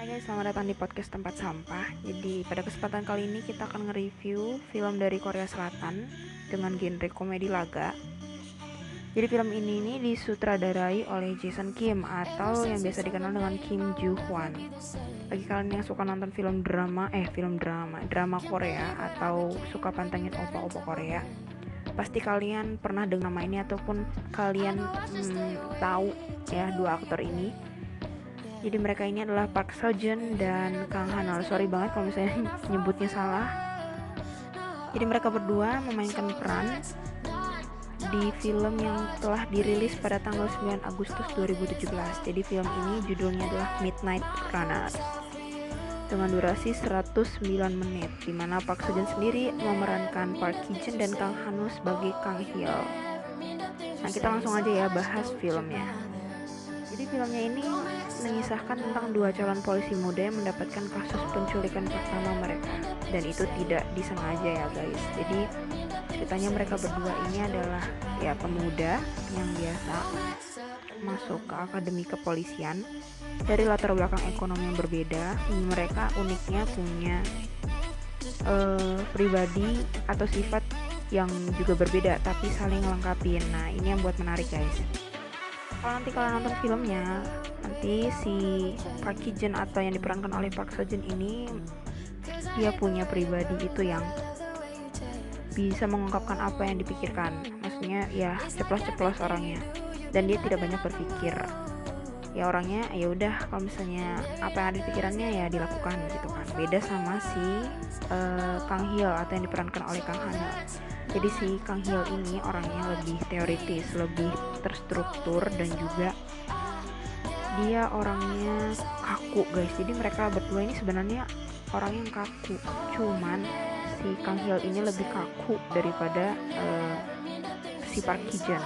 Hai guys, selamat datang di podcast tempat sampah. Jadi pada kesempatan kali ini kita akan nge-review film dari Korea Selatan dengan genre komedi laga. Jadi film ini ini disutradarai oleh Jason Kim atau yang biasa dikenal dengan Kim Joo Hwan. Bagi kalian yang suka nonton film drama, eh film drama, drama Korea atau suka pantengin opa-opa Korea, pasti kalian pernah dengar nama ini ataupun kalian hmm, tahu ya dua aktor ini jadi mereka ini adalah Park Seo Joon dan Kang Hanol. Sorry banget kalau misalnya nyebutnya salah. Jadi mereka berdua memainkan peran di film yang telah dirilis pada tanggal 9 Agustus 2017 jadi film ini judulnya adalah Midnight Runner. Dengan durasi 109 menit di mana Park Seo Joon sendiri memerankan Park Jun dan Kang Hanul sebagai Kang Hyo. Nah kita langsung aja ya bahas filmnya. Jadi filmnya ini mengisahkan tentang dua calon polisi muda yang mendapatkan kasus penculikan pertama mereka. Dan itu tidak disengaja ya guys. Jadi ceritanya mereka berdua ini adalah ya pemuda yang biasa masuk ke akademi kepolisian. Dari latar belakang ekonomi yang berbeda mereka uniknya punya uh, pribadi atau sifat yang juga berbeda tapi saling melengkapi. Nah ini yang buat menarik guys. Kalau nanti kalian nonton filmnya nanti si Park Jun atau yang diperankan oleh Park Seo ini dia punya pribadi itu yang bisa mengungkapkan apa yang dipikirkan. Maksudnya ya ceplos-ceplos orangnya. Dan dia tidak banyak berpikir. Ya orangnya ya udah kalau misalnya apa yang ada di pikirannya ya dilakukan gitu kan. Beda sama si uh, Kang Hyo atau yang diperankan oleh Kang Hana. Jadi si Kang Hyo ini orangnya lebih teoritis lebih terstruktur dan juga dia orangnya kaku guys. Jadi mereka berdua ini sebenarnya orang yang kaku. Cuman si Kang Hyo ini lebih kaku daripada uh, si Park Ki Jun.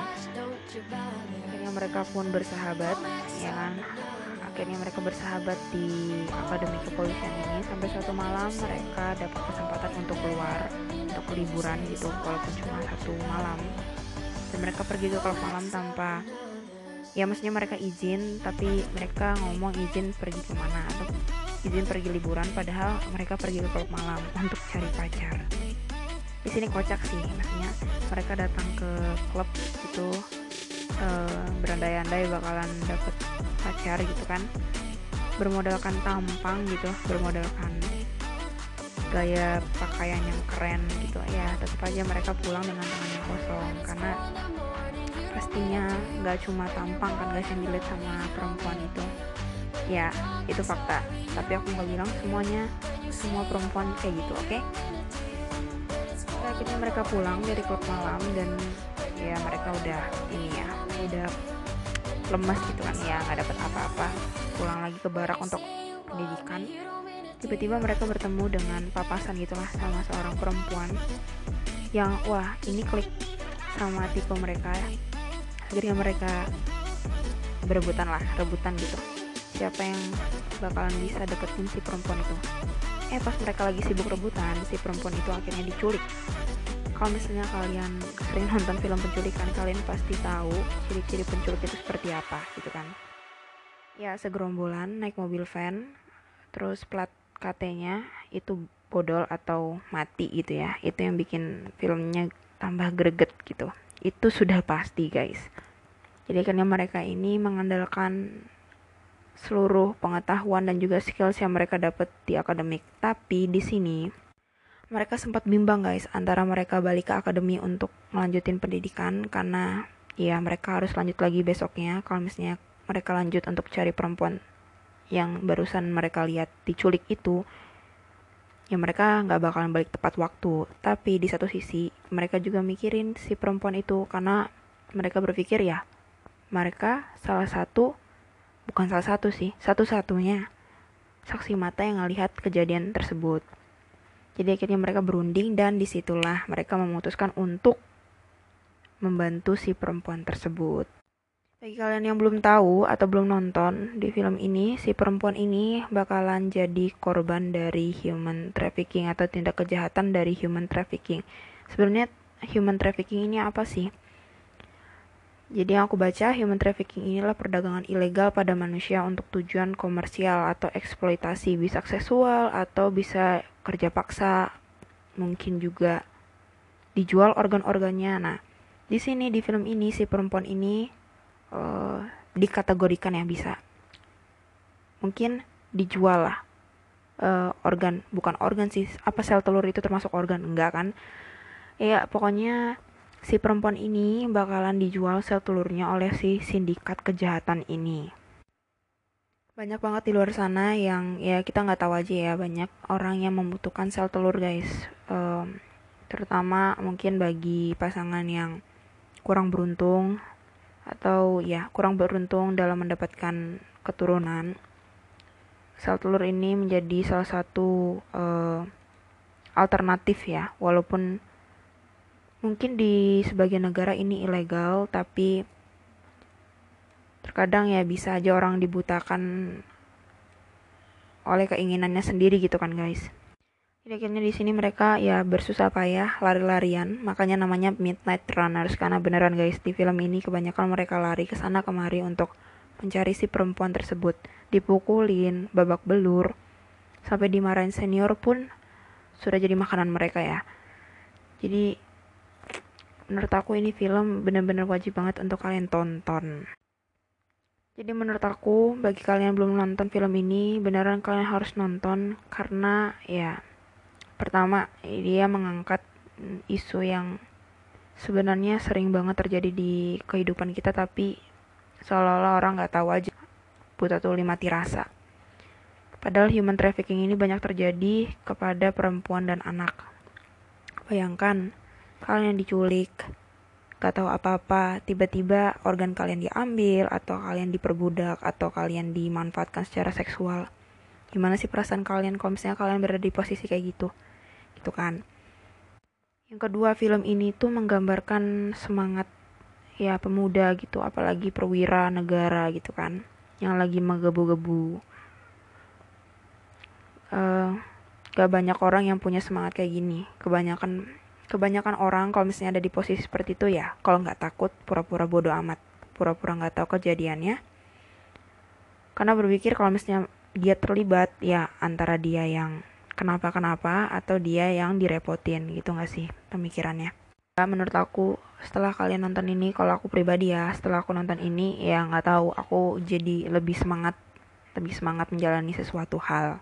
Akhirnya mereka pun bersahabat ya kan? Akhirnya mereka bersahabat di akademi kepolisian ini. Sampai suatu malam mereka dapat kesempatan untuk keluar untuk liburan gitu walaupun cuma satu malam. Dan mereka pergi ke klub malam tanpa ya maksudnya mereka izin tapi mereka ngomong izin pergi ke mana atau izin pergi liburan padahal mereka pergi ke klub malam untuk cari pacar. Di sini kocak sih maksudnya mereka datang ke klub itu uh, berandai-andai bakalan dapet pacar gitu kan. Bermodalkan tampang gitu bermodalkan gaya pakaian yang keren gitu. Ya tetap aja mereka pulang dengan tangan yang kosong karena pastinya nggak cuma tampang kan guys yang dilihat sama perempuan itu. Ya itu fakta. Tapi aku nggak bilang semuanya semua perempuan kayak gitu oke? Okay? akhirnya mereka pulang dari klub malam dan ya mereka udah ini ya udah lemas gitu kan ya nggak dapat apa-apa. Pulang lagi ke barak untuk pendidikan. Tiba-tiba mereka bertemu dengan papasan gitulah sama seorang perempuan yang wah ini klik sama tipe mereka ya akhirnya mereka berebutan lah rebutan gitu. Siapa yang bakalan bisa deketin si perempuan itu? Eh pas mereka lagi sibuk rebutan si perempuan itu akhirnya diculik. Kalau misalnya kalian sering nonton film penculikan kalian pasti tahu ciri-ciri penculik itu seperti apa gitu kan? Ya segerombolan naik mobil van terus plat KT-nya itu bodol atau mati gitu ya. Itu yang bikin filmnya tambah greget gitu itu sudah pasti guys. Jadi karena mereka ini mengandalkan seluruh pengetahuan dan juga skills yang mereka dapat di akademik. Tapi di sini mereka sempat bimbang guys antara mereka balik ke akademi untuk melanjutin pendidikan karena ya mereka harus lanjut lagi besoknya kalau misalnya mereka lanjut untuk cari perempuan yang barusan mereka lihat diculik itu ya mereka nggak bakalan balik tepat waktu tapi di satu sisi mereka juga mikirin si perempuan itu karena mereka berpikir ya mereka salah satu bukan salah satu sih satu-satunya saksi mata yang ngelihat kejadian tersebut jadi akhirnya mereka berunding dan di situlah mereka memutuskan untuk membantu si perempuan tersebut. Bagi kalian yang belum tahu atau belum nonton di film ini, si perempuan ini bakalan jadi korban dari human trafficking atau tindak kejahatan dari human trafficking. Sebenarnya human trafficking ini apa sih? Jadi yang aku baca, human trafficking inilah perdagangan ilegal pada manusia untuk tujuan komersial atau eksploitasi, bisa seksual atau bisa kerja paksa, mungkin juga dijual organ-organnya. Nah, di sini di film ini si perempuan ini uh, dikategorikan ya bisa, mungkin dijual lah uh, organ, bukan organ sih, apa sel telur itu termasuk organ enggak kan? Ya pokoknya si perempuan ini bakalan dijual sel telurnya oleh si sindikat kejahatan ini. Banyak banget di luar sana yang ya kita nggak tahu aja ya banyak orang yang membutuhkan sel telur guys. Um, terutama mungkin bagi pasangan yang kurang beruntung atau ya kurang beruntung dalam mendapatkan keturunan. Sel telur ini menjadi salah satu uh, alternatif ya, walaupun mungkin di sebagian negara ini ilegal tapi terkadang ya bisa aja orang dibutakan oleh keinginannya sendiri gitu kan guys akhirnya di sini mereka ya bersusah payah lari-larian. Makanya namanya midnight runners karena beneran guys di film ini kebanyakan mereka lari ke sana kemari untuk mencari si perempuan tersebut. Dipukulin babak belur sampai dimarahin senior pun sudah jadi makanan mereka ya. Jadi menurut aku ini film bener-bener wajib banget untuk kalian tonton. Jadi menurut aku bagi kalian yang belum nonton film ini beneran kalian harus nonton karena ya pertama dia mengangkat isu yang sebenarnya sering banget terjadi di kehidupan kita tapi seolah-olah orang nggak tahu aja. Buta tuli mati rasa padahal human trafficking ini banyak terjadi kepada perempuan dan anak. Bayangkan kalian diculik, gak tahu apa-apa, tiba-tiba organ kalian diambil, atau kalian diperbudak, atau kalian dimanfaatkan secara seksual. Gimana sih perasaan kalian kalau misalnya kalian berada di posisi kayak gitu? Gitu kan. Yang kedua, film ini tuh menggambarkan semangat ya pemuda gitu, apalagi perwira negara gitu kan, yang lagi menggebu-gebu. Uh, gak banyak orang yang punya semangat kayak gini. Kebanyakan kebanyakan orang kalau misalnya ada di posisi seperti itu ya kalau nggak takut pura-pura bodoh amat pura-pura nggak tahu kejadiannya karena berpikir kalau misalnya dia terlibat ya antara dia yang kenapa-kenapa atau dia yang direpotin gitu nggak sih pemikirannya? Ya, menurut aku setelah kalian nonton ini kalau aku pribadi ya setelah aku nonton ini ya nggak tahu aku jadi lebih semangat lebih semangat menjalani sesuatu hal.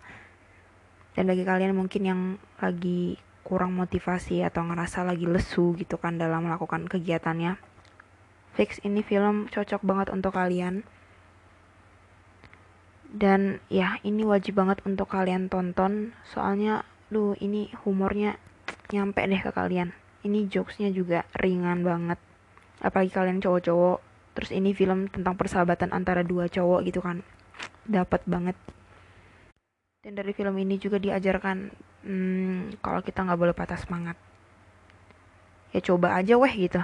Dan bagi kalian mungkin yang lagi kurang motivasi atau ngerasa lagi lesu gitu kan dalam melakukan kegiatannya fix ini film cocok banget untuk kalian dan ya ini wajib banget untuk kalian tonton. Soalnya duh ini humornya nyampe deh ke kalian. Ini jokesnya juga ringan banget. Apalagi kalian cowok-cowok. Terus ini film tentang persahabatan antara dua cowok gitu kan. Dapat banget. Dan dari film ini juga diajarkan hmm, kalau kita nggak boleh patah semangat. Ya coba aja weh gitu.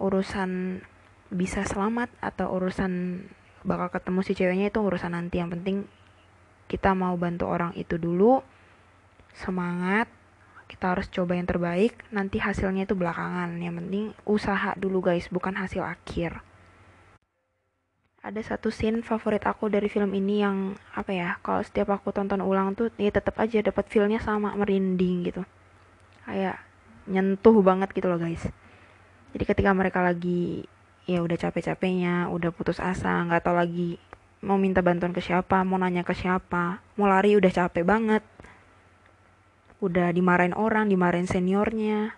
Urusan bisa selamat atau urusan bakal ketemu si ceweknya itu urusan nanti. Yang penting kita mau bantu orang itu dulu. Semangat. Kita harus coba yang terbaik. Nanti hasilnya itu belakangan. Yang penting usaha dulu guys, bukan hasil akhir ada satu scene favorit aku dari film ini yang apa ya kalau setiap aku tonton ulang tuh ya tetap aja dapat feelnya sama merinding gitu kayak nyentuh banget gitu loh guys jadi ketika mereka lagi ya udah capek-capeknya udah putus asa nggak tahu lagi mau minta bantuan ke siapa mau nanya ke siapa. Mau lari udah capek banget. Udah dimarahin orang dimarahin seniornya.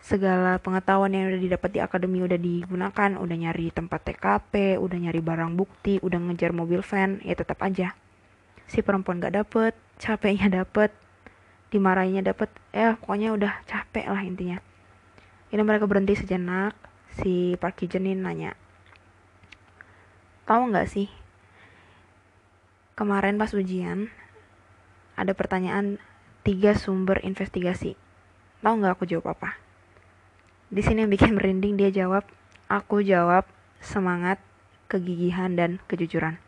Segala pengetahuan yang udah didapat di akademi udah digunakan, udah nyari tempat TKP, udah nyari barang bukti, udah ngejar mobil van, ya tetap aja. Si perempuan gak dapet, capeknya dapet, dimarahinnya dapet, ya pokoknya udah capek lah intinya. Ini mereka berhenti sejenak, si Park Jenin nanya, tahu nggak sih kemarin pas ujian ada pertanyaan tiga sumber investigasi. Tahu nggak aku jawab apa? Di sini yang bikin merinding dia jawab, aku jawab semangat, kegigihan dan kejujuran.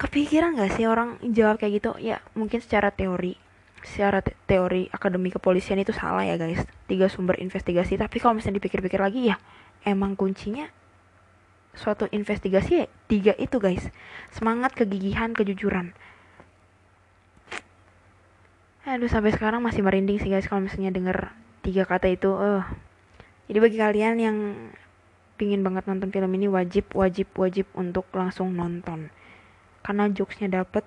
Kepikiran gak sih orang jawab kayak gitu? Ya mungkin secara teori, secara te teori akademi kepolisian itu salah ya guys. Tiga sumber investigasi, tapi kalau misalnya dipikir-pikir lagi ya emang kuncinya suatu investigasi ya tiga itu guys. Semangat kegigihan kejujuran. Aduh sampai sekarang masih merinding sih guys kalau misalnya denger tiga kata itu. Uh. jadi bagi kalian yang pingin banget nonton film ini wajib wajib wajib untuk langsung nonton. Karena jokesnya dapet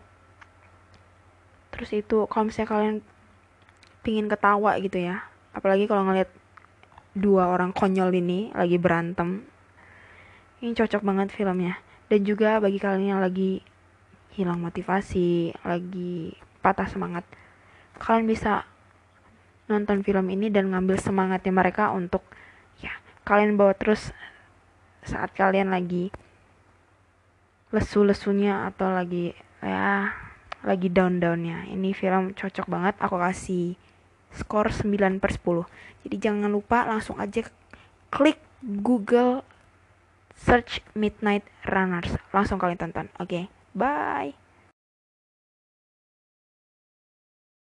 terus itu kalau misalnya kalian pingin ketawa gitu ya apalagi kalau ngeliat dua orang konyol ini lagi berantem ini cocok banget filmnya. Dan juga bagi kalian yang lagi hilang motivasi lagi patah semangat kalian bisa nonton film ini dan ngambil semangatnya mereka untuk ya kalian bawa terus saat kalian lagi lesu-lesunya atau lagi ya lagi down-downnya. Ini film cocok banget aku kasih skor 9 per 10 jadi jangan lupa langsung aja klik Google search Midnight Runners. Langsung kalian tonton. Oke okay? bye